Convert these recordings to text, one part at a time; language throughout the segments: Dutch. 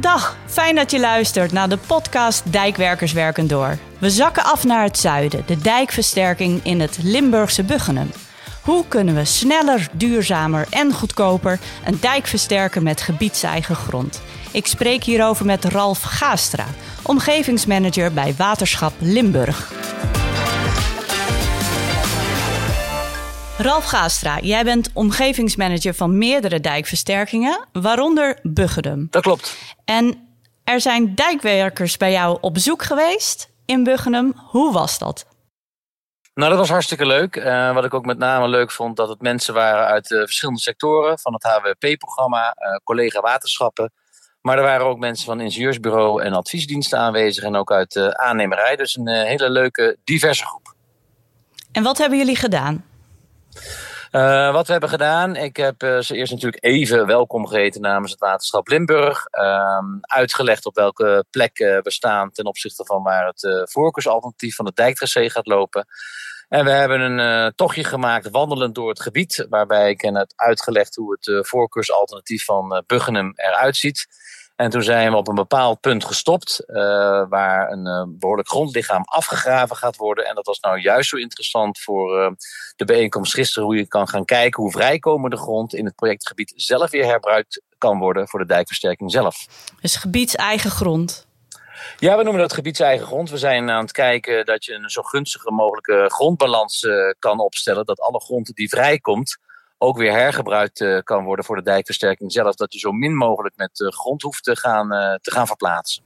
Dag, fijn dat je luistert naar de podcast Dijkwerkers werken door. We zakken af naar het zuiden, de dijkversterking in het Limburgse Buggenum. Hoe kunnen we sneller, duurzamer en goedkoper een dijk versterken met gebiedseigen grond? Ik spreek hierover met Ralf Gaastra, omgevingsmanager bij Waterschap Limburg. Ralf Gaastra, jij bent omgevingsmanager van meerdere dijkversterkingen, waaronder Buggedum. Dat klopt. En er zijn dijkwerkers bij jou op bezoek geweest in Buggenum. Hoe was dat? Nou, dat was hartstikke leuk. Uh, wat ik ook met name leuk vond, dat het mensen waren uit uh, verschillende sectoren. Van het HWP-programma, uh, collega waterschappen. Maar er waren ook mensen van ingenieursbureau en adviesdiensten aanwezig. En ook uit de aannemerij. Dus een hele leuke, diverse groep. En wat hebben jullie gedaan? Uh, wat we hebben gedaan, ik heb uh, ze eerst natuurlijk even welkom geheten namens het waterschap Limburg. Uh, uitgelegd op welke plek uh, we staan ten opzichte van waar het voorkeursalternatief van het dijktracé gaat lopen. En we hebben een tochtje gemaakt wandelend door het gebied, waarbij ik hen het uitgelegd hoe het voorkeursalternatief van Buggenum eruit ziet. En toen zijn we op een bepaald punt gestopt, uh, waar een uh, behoorlijk grondlichaam afgegraven gaat worden. En dat was nou juist zo interessant voor uh, de bijeenkomst gisteren, hoe je kan gaan kijken hoe vrijkomende grond in het projectgebied zelf weer herbruikt kan worden voor de dijkversterking zelf. Dus gebiedseigen grond. Ja, we noemen dat gebiedseigen grond. We zijn aan het kijken dat je een zo gunstige mogelijke grondbalans kan opstellen. Dat alle grond die vrijkomt, ook weer hergebruikt uh, kan worden voor de dijkversterking zelf. Dat je zo min mogelijk met uh, grond hoeft te gaan, uh, te gaan verplaatsen.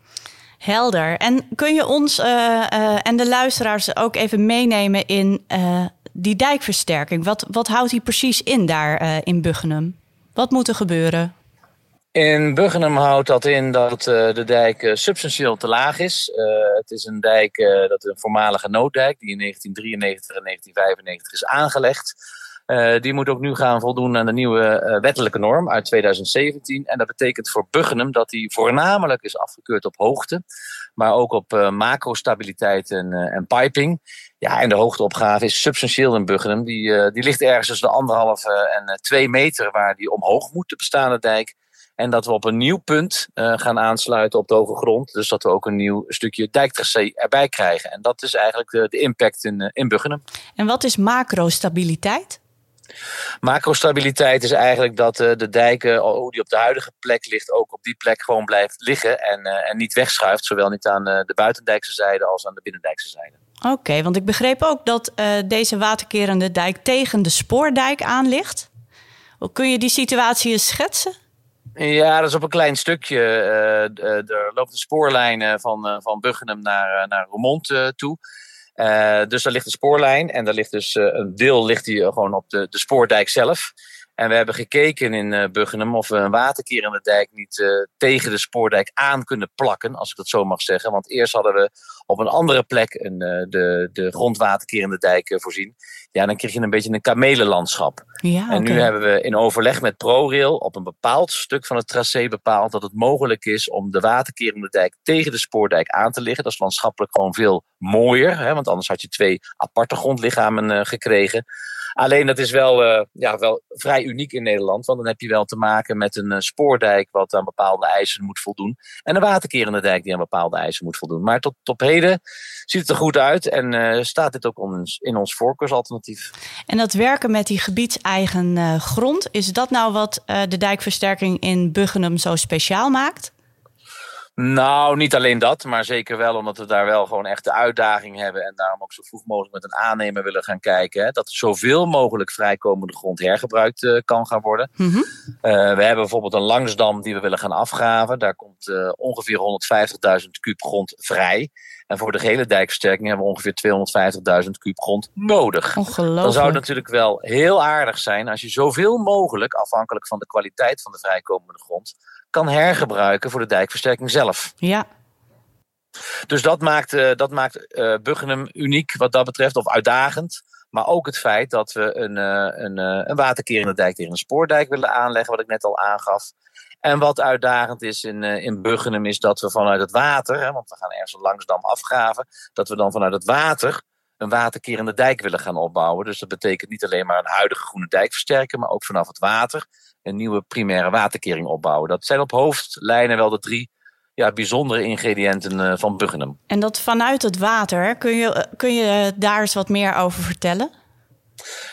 Helder. En kun je ons en de luisteraars ook even meenemen in die dijkversterking? Wat, wat houdt die precies in daar in Buggenum? Wat moet er gebeuren? In Buggenum houdt dat in dat de dijk substantieel te laag is. het is een dijk, dat is een voormalige nooddijk, die in 1993 en 1995 is aangelegd. Uh, die moet ook nu gaan voldoen aan de nieuwe uh, wettelijke norm uit 2017. En dat betekent voor Buggenum dat die voornamelijk is afgekeurd op hoogte. Maar ook op uh, macrostabiliteit en, en piping. Ja, en de hoogteopgave is substantieel in Buggenum. Die, die ligt ergens tussen de anderhalve en twee meter waar die omhoog moet, de bestaande dijk. En dat we op een nieuw punt gaan aansluiten op de hoge grond. Dus dat we ook een nieuw stukje dijktracé erbij krijgen. En dat is eigenlijk de, de impact in, in Buggenum. En wat is macrostabiliteit? Macrostabiliteit is eigenlijk dat uh, de dijken, hoe die op de huidige plek ligt, ook op die plek gewoon blijft liggen en, uh, en niet wegschuift. Zowel niet aan uh, de buitendijkse zijde als aan de binnendijkse zijde. Oké, okay, want ik begreep ook dat deze waterkerende dijk tegen de spoordijk aan ligt. Kun je die situatie eens schetsen? Ja, dat is op een klein stukje. er loopt een spoorlijn van, van Buggenum naar, naar Roermond toe. Uh, dus daar ligt een spoorlijn en daar ligt dus uh, een deel ligt hier gewoon op de, de spoordijk zelf. En we hebben gekeken in uh, Buggenum of we een waterkeer in de dijk niet uh, tegen de spoordijk aan kunnen plakken, als ik dat zo mag zeggen. Want eerst hadden we op een andere plek een, uh, de, de grondwaterkeer in de dijk voorzien. Ja, dan kreeg je een beetje een kamelenlandschap. Ja, en nu hebben we in overleg met ProRail op een bepaald stuk van het tracé bepaald dat het mogelijk is om de waterkeer in de dijk tegen de spoordijk aan te liggen. Dat is landschappelijk gewoon veel mooier, hè, want anders had je twee aparte grondlichamen gekregen. Alleen dat is wel, uh, ja, wel vrij uniek in Nederland. Want dan heb je wel te maken met een uh, spoordijk wat aan bepaalde eisen moet voldoen. En een waterkerende dijk die aan bepaalde eisen moet voldoen. Maar tot op heden ziet het er goed uit. En uh, staat dit ook ons, in ons voorkeursalternatief. En dat werken met die gebiedseigen grond. Is dat nou wat de dijkversterking in Buggenum zo speciaal maakt? Nou, niet alleen dat, maar zeker wel omdat we daar wel gewoon echt de uitdaging hebben. En daarom ook zo vroeg mogelijk met een aannemer willen gaan kijken. Hè, dat zoveel mogelijk vrijkomende grond hergebruikt uh, kan gaan worden. Mm -hmm. uh, we hebben bijvoorbeeld een langsdam die we willen gaan afgraven. Daar komt uh, ongeveer 150.000 kuub grond vrij. En voor de gehele dijkversterking hebben we ongeveer 250.000 kuub grond nodig. Dan zou het natuurlijk wel heel aardig zijn als je zoveel mogelijk, afhankelijk van de kwaliteit van de vrijkomende grond, kan hergebruiken voor de dijkversterking zelf. Ja. Dus dat maakt, uh, dat maakt uh, Buggenum uniek wat dat betreft, of uitdagend. Maar ook het feit dat we een, uh, een, een waterkerende dijk tegen een spoordijk willen aanleggen, wat ik net al aangaf. En wat uitdagend is in, in Buggenum is dat we vanuit het water, hè, want we gaan ergens een Langsdam afgraven, dat we dan vanuit het water een waterkerende dijk willen gaan opbouwen. Dus dat betekent niet alleen maar een huidige groene dijk versterken, maar ook vanaf het water een nieuwe primaire waterkering opbouwen. Dat zijn op hoofdlijnen wel de drie ja, bijzondere ingrediënten van Buggenum. En dat vanuit het water, kun je, kun je daar eens wat meer over vertellen?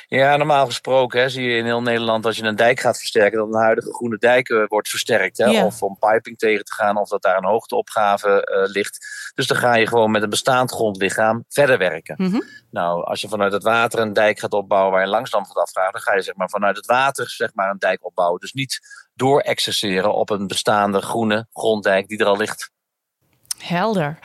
Ja, normaal gesproken hè, zie je in heel Nederland als je een dijk gaat versterken, dat een huidige groene dijk uh, wordt versterkt. Hè, Of om piping tegen te gaan, of dat daar een hoogteopgave uh, ligt. Dus dan ga je gewoon met een bestaand grondlichaam verder werken. Mm -hmm. Nou, als je vanuit het water een dijk gaat opbouwen waar je langzaam gaat afvragen, dan ga je zeg maar, vanuit het water zeg maar, een dijk opbouwen. Dus niet door exerceren op een bestaande groene gronddijk die er al ligt. Helder.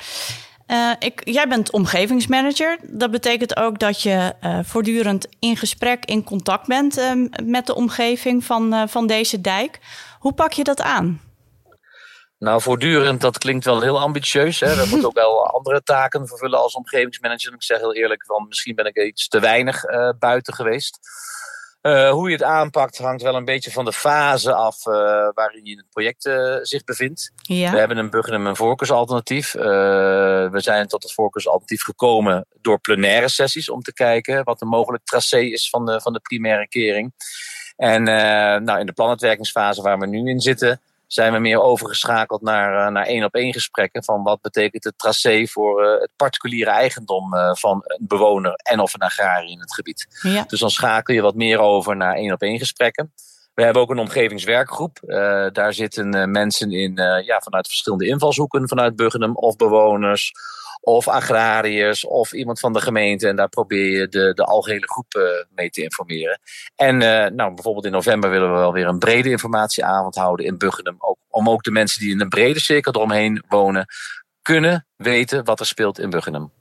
Uh, ik, jij bent omgevingsmanager. Dat betekent ook dat je uh, voortdurend in gesprek, in contact bent uh, met de omgeving van, van deze dijk. Hoe pak je dat aan? Nou, voortdurend, dat klinkt wel heel ambitieus. Hè? We moeten ook wel andere taken vervullen als omgevingsmanager. Ik zeg heel eerlijk, van misschien ben ik iets te weinig buiten geweest. Uh, hoe je het aanpakt hangt wel een beetje van de fase af uh, waarin je het project uh, zich bevindt. Ja. We hebben een Buggenum een voorkeursalternatief. we zijn tot het voorkeursalternatief gekomen door plenaire sessies om te kijken wat een mogelijk tracé is van de, van de primaire kering. En nou, in de planuitwerkingsfase waar we nu in zitten, zijn we meer overgeschakeld naar, uh, naar één op één gesprekken. Van wat betekent het tracé voor uh, het particuliere eigendom uh, van een bewoner en of een agrariër in het gebied. Ja. Dus dan schakel je wat meer over naar één op één gesprekken. We hebben ook een omgevingswerkgroep. daar zitten mensen in ja, vanuit verschillende invalshoeken, vanuit Buggenum of bewoners of agrariërs of iemand van de gemeente. En daar probeer je de, de algehele groep uh, mee te informeren. En uh, nou, bijvoorbeeld in november willen we wel weer een brede informatieavond houden in Buggenum. Ook, om ook de mensen die in een brede cirkel eromheen wonen kunnen weten wat er speelt in Buggenum.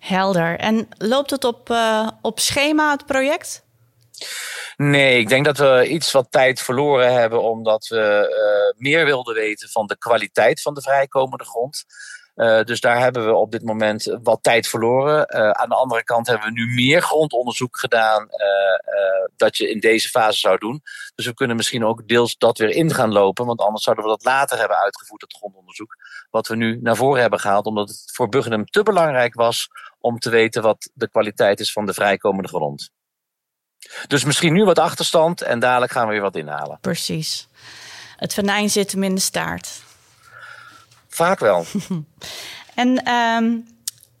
Helder. En loopt het op, uh, op schema, het project? Nee, ik denk dat we iets wat tijd verloren hebben omdat we uh, meer wilden weten van de kwaliteit van de vrijkomende grond. Uh, dus daar hebben we op dit moment wat tijd verloren. Uh, aan de andere kant hebben we nu meer grondonderzoek gedaan uh, dat je in deze fase zou doen. Dus we kunnen misschien ook deels dat weer in gaan lopen. Want anders zouden we dat later hebben uitgevoerd, het grondonderzoek. Wat we nu naar voren hebben gehaald. Omdat het voor Buggenum te belangrijk was om te weten wat de kwaliteit is van de vrijkomende grond. Dus misschien nu wat achterstand en dadelijk gaan we weer wat inhalen. Precies. Het venijn zit hem in de staart. Vaak wel. en um,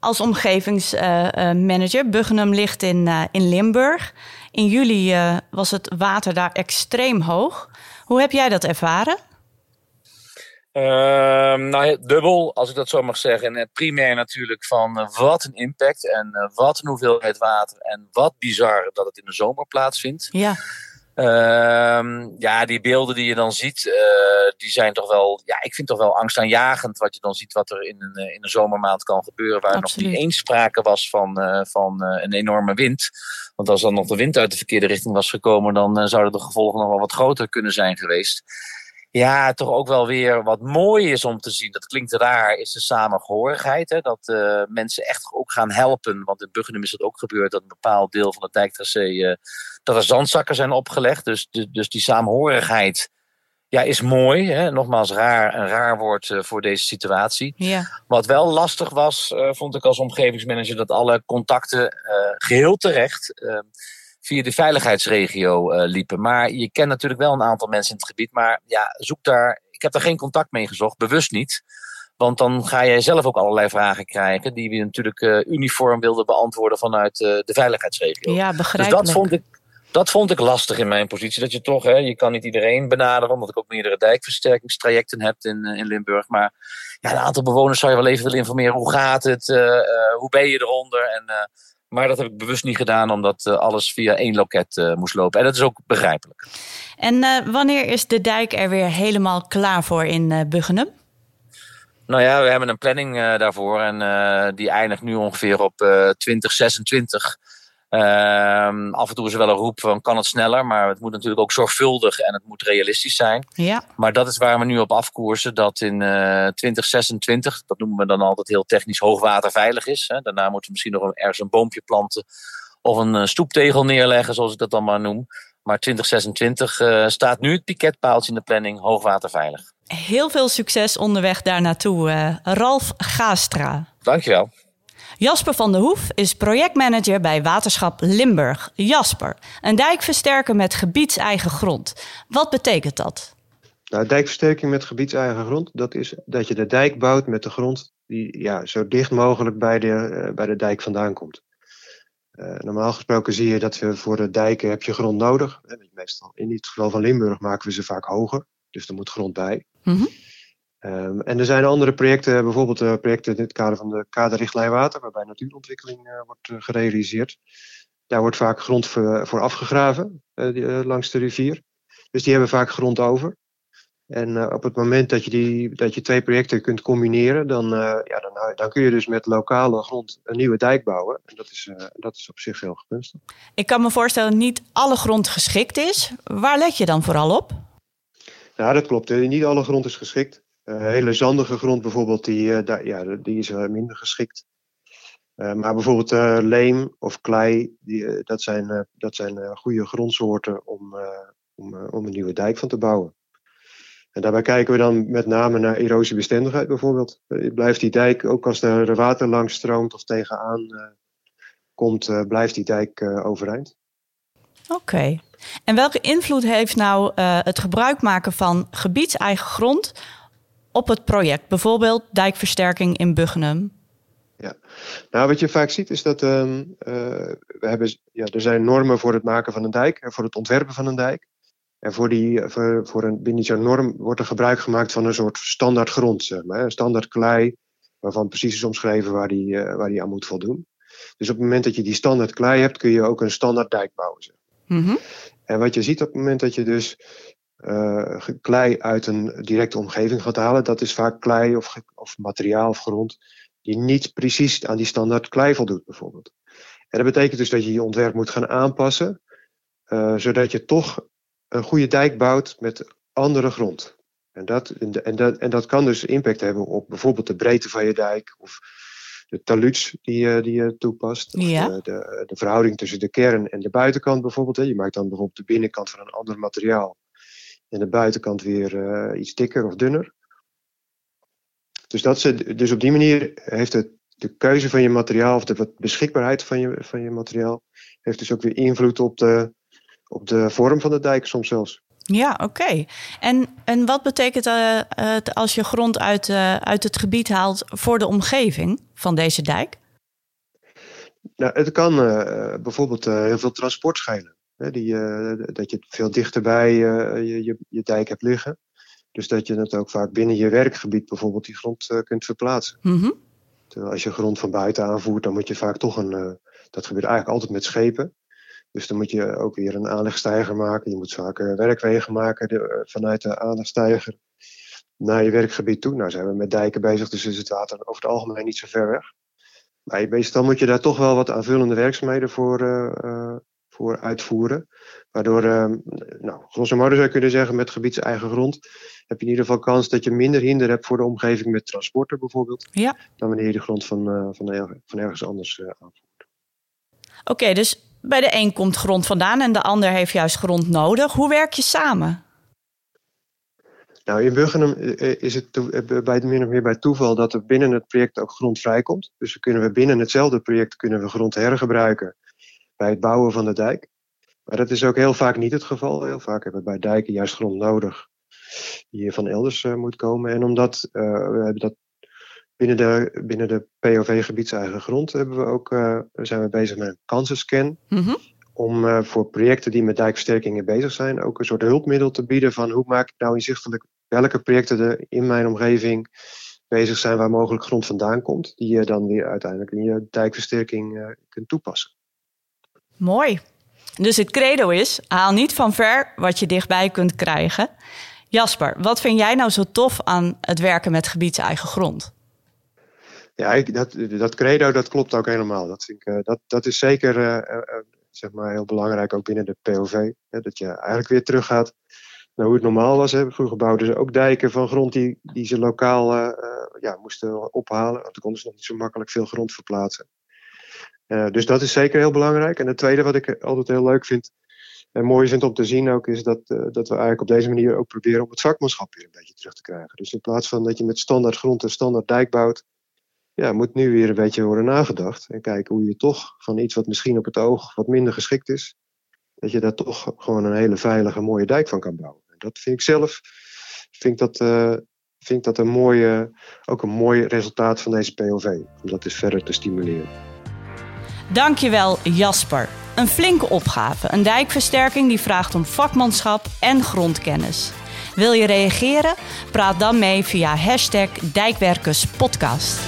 als omgevingsmanager, uh, Buggenum ligt in, uh, in Limburg. In juli uh, was het water daar extreem hoog. Hoe heb jij dat ervaren? Ehm, nou, dubbel, als ik dat zo mag zeggen. En primair natuurlijk van wat een impact en wat een hoeveelheid water. En wat bizar dat het in de zomer plaatsvindt. Ja. Uh, ja, die beelden die je dan ziet, uh, die zijn toch wel, ja, ik vind toch wel angstaanjagend wat je dan ziet wat er in een, eh, in een zomermaand kan gebeuren. Waar Absoluut. nog niet eens sprake was van, uh, van een enorme wind. Want als dan nog de wind uit de verkeerde richting was gekomen, dan zouden de gevolgen nog wel wat groter kunnen zijn geweest. Ja, toch ook wel weer wat mooi is om te zien. Dat klinkt raar, is de samengehorigheid. Hè? Dat uh, mensen echt ook gaan helpen. Want in Buggenum is het ook gebeurd dat een bepaald deel van het dijktracé... Uh, dat er zandzakken zijn opgelegd. Dus, dus die samenhorigheid ja, is mooi. Hè? Nogmaals, raar, een raar woord uh, voor deze situatie. Ja. Wat wel lastig was, vond ik als omgevingsmanager... dat alle contacten geheel terecht via de veiligheidsregio uh, liepen. Maar je kent natuurlijk wel een aantal mensen in het gebied. Maar ja, zoek daar. Ik heb daar geen contact mee gezocht, bewust niet. Want dan ga je zelf ook allerlei vragen krijgen. die we natuurlijk uh, uniform wilden beantwoorden vanuit uh, de veiligheidsregio. Ja, begrijpelijk. Dus dat vond ik. Dat vond ik lastig in mijn positie. Dat je toch, hè, je kan niet iedereen benaderen, omdat ik ook meerdere dijkversterkingstrajecten heb in, in Limburg. Maar ja, een aantal bewoners zou je wel even willen informeren. Hoe gaat het? Uh, hoe ben je eronder? En maar dat heb ik bewust niet gedaan, omdat uh, alles via één loket uh, moest lopen. En dat is ook begrijpelijk. En uh, wanneer is de dijk er weer helemaal klaar voor in Buggenum? Nou ja, we hebben een planning daarvoor. En die eindigt nu ongeveer op 2026. Uh, af en toe is er wel een roep van kan het sneller, maar het moet natuurlijk ook zorgvuldig en het moet realistisch zijn. Ja. Maar dat is waar we nu op afkoersen, dat in uh, 2026, dat noemen we dan altijd heel technisch, hoogwaterveilig is. Hè. Daarna moeten we misschien nog ergens een boompje planten of een uh, stoeptegel neerleggen, zoals ik dat dan maar noem. Maar 2026 uh, eh, staat nu het piketpaaltje in de planning hoogwaterveilig. Heel veel succes onderweg daar naartoe, Ralf Gaastra. Dankjewel. Jasper van der Hoef is projectmanager bij Waterschap Limburg. Jasper, een dijk versterken met gebiedseigen grond. Wat betekent dat? Nou, dijkversterking met gebiedseigen grond, dat is dat je de dijk bouwt met de grond die ja, zo dicht mogelijk bij de, eh, bij de dijk vandaan komt. Uh, normaal gesproken zie je dat we voor de dijken heb je grond nodig. Meestal in het geval van Limburg maken we ze vaak hoger, dus er moet grond bij. Mm um, en er zijn andere projecten, bijvoorbeeld uh, projecten in het kader van de kaderrichtlijn water, waarbij natuurontwikkeling uh, wordt gerealiseerd. Daar wordt vaak grond voor, voor afgegraven die, langs de rivier. Dus die hebben vaak grond over. En op het moment dat je, die, dat je twee projecten kunt combineren, dan, ja, dan, dan, kun je dus met lokale grond een nieuwe dijk bouwen. En dat is, dat is op zich heel gunstig. Ik kan me voorstellen dat niet alle grond geschikt is. Waar let je dan vooral op? Nou, dat klopt. Niet alle grond is geschikt. Hele zandige grond bijvoorbeeld, die, daar, ja, die is minder geschikt. maar bijvoorbeeld leem of klei, die, dat zijn, dat zijn goede grondsoorten om, om, om een nieuwe dijk van te bouwen. En daarbij kijken we dan met name naar erosiebestendigheid bijvoorbeeld. Eh, blijft die dijk, ook als er water langs stroomt of tegenaan komt, blijft die dijk overeind. Oké. En welke invloed heeft nou het gebruik maken van gebiedseigen grond op het project? Bijvoorbeeld dijkversterking in Buggenum. Ja, nou wat je vaak ziet is dat um, we hebben, ja, er zijn normen voor het maken van een dijk, voor het ontwerpen van een dijk. En voor, die, voor, voor een, binnen zo'n norm wordt er gebruik gemaakt van een soort standaard grond, zeg maar. Een standaard klei, waarvan precies is omschreven waar die, uh, waar die aan moet voldoen. Dus op het moment dat je die standaard klei hebt, kun je ook een standaard dijk bouwen. Zeg. Mm -hmm. En wat je ziet op het moment dat je dus uh, klei uit een directe omgeving gaat halen, dat is vaak klei of, of materiaal of grond die niet precies aan die standaard klei voldoet, bijvoorbeeld. En dat betekent dus dat je je ontwerp moet gaan aanpassen, uh, zodat je toch een goede dijk bouwt met andere grond. En dat, en, dat, en dat kan dus impact hebben op bijvoorbeeld de breedte van je dijk of de taluds die, je, die je toepast. Of ja. de, de, de, verhouding tussen de kern en de buitenkant bijvoorbeeld. Je maakt dan bijvoorbeeld de binnenkant van een ander materiaal en de buitenkant weer uh, iets dikker of dunner. Dus, dat ze, dus op die manier heeft het de keuze van je materiaal of de beschikbaarheid van je, van je materiaal heeft dus ook weer invloed op de, op de vorm van de dijk soms zelfs. Ja, oké. En, en wat betekent uh, het als je grond uit, uh, uit het gebied haalt voor de omgeving van deze dijk? Nou, het kan uh, bijvoorbeeld heel veel transport schelen. Die, dat je veel dichterbij je, je, je, dijk hebt liggen. Dus dat je het ook vaak binnen je werkgebied bijvoorbeeld die grond kunt verplaatsen. Mm -hmm. Terwijl als je grond van buiten aanvoert, dan moet je vaak toch een. dat gebeurt eigenlijk altijd met schepen. Dus dan moet je ook weer een aanlegstijger maken. Je moet vaak werkwegen maken de, vanuit de aanlegstijger naar je werkgebied toe. Nou zijn we met dijken bezig, dus is het water over het algemeen niet zo ver weg. Maar meestal moet je daar toch wel wat aanvullende werkzaamheden voor, voor uitvoeren. Waardoor, uh, nou, grosso modo zou je kunnen zeggen, met gebiedseigen grond heb je in ieder geval kans dat je minder hinder hebt voor de omgeving met transporten bijvoorbeeld. Ja. Dan wanneer je de grond van, uh, van, van ergens anders aanvoert. Oké, okay, dus bij de een komt grond vandaan en de ander heeft juist grond nodig. Hoe werk je samen? Nou, in Buggenum eh, is het eh, bij, min of meer bij toeval dat er binnen het project ook grond vrijkomt. Dus kunnen we binnen hetzelfde project kunnen we grond hergebruiken bij het bouwen van de dijk. Maar dat is ook heel vaak niet het geval. Heel vaak hebben we bij dijken juist grond nodig die van elders uh, moet komen. En omdat uh, we hebben dat Binnen de, binnen de POV gebiedseigen grond hebben we ook, uh, zijn we bezig met een kansenscan. Mm -hmm. Om voor projecten die met dijkversterkingen bezig zijn, ook een soort hulpmiddel te bieden van hoe maak ik nou inzichtelijk welke projecten er in mijn omgeving bezig zijn waar mogelijk grond vandaan komt, die je dan weer uiteindelijk in je dijkversterking kunt toepassen. Mooi. Dus het credo is: haal niet van ver wat je dichtbij kunt krijgen. Jasper, wat vind jij nou zo tof aan het werken met gebiedseigen grond? Ja, ik, dat, dat credo dat klopt ook helemaal. Dat, vind ik, uh, dat, dat is zeker uh, uh, zeg maar heel belangrijk ook binnen de POV. Hè, dat je eigenlijk weer teruggaat naar hoe het normaal was. Hè. Vroeger bouwden ze ook dijken van grond die, die ze lokaal ja, moesten ophalen. Want toen konden ze nog niet zo makkelijk veel grond verplaatsen. Dus dat is zeker heel belangrijk. En het tweede wat ik altijd heel leuk vind en mooi vind om te zien ook, is dat, dat we eigenlijk op deze manier ook proberen om het vakmanschap weer een beetje terug te krijgen. Dus in plaats van dat je met standaard grond en standaard dijk bouwt, ja, moet nu weer een beetje worden nagedacht. En kijken hoe je toch van iets wat misschien op het oog wat minder geschikt is, dat je daar toch gewoon een hele veilige, mooie dijk van kan bouwen. En dat vind ik zelf vind ik dat, vind ik dat een mooie, ook een mooi resultaat van deze POV. Om dat dus verder te stimuleren. Dankjewel Jasper. Een flinke opgave. Een dijkversterking die vraagt om vakmanschap en grondkennis. Wil je reageren? Praat dan mee via hashtag Dijkwerkerspodcast.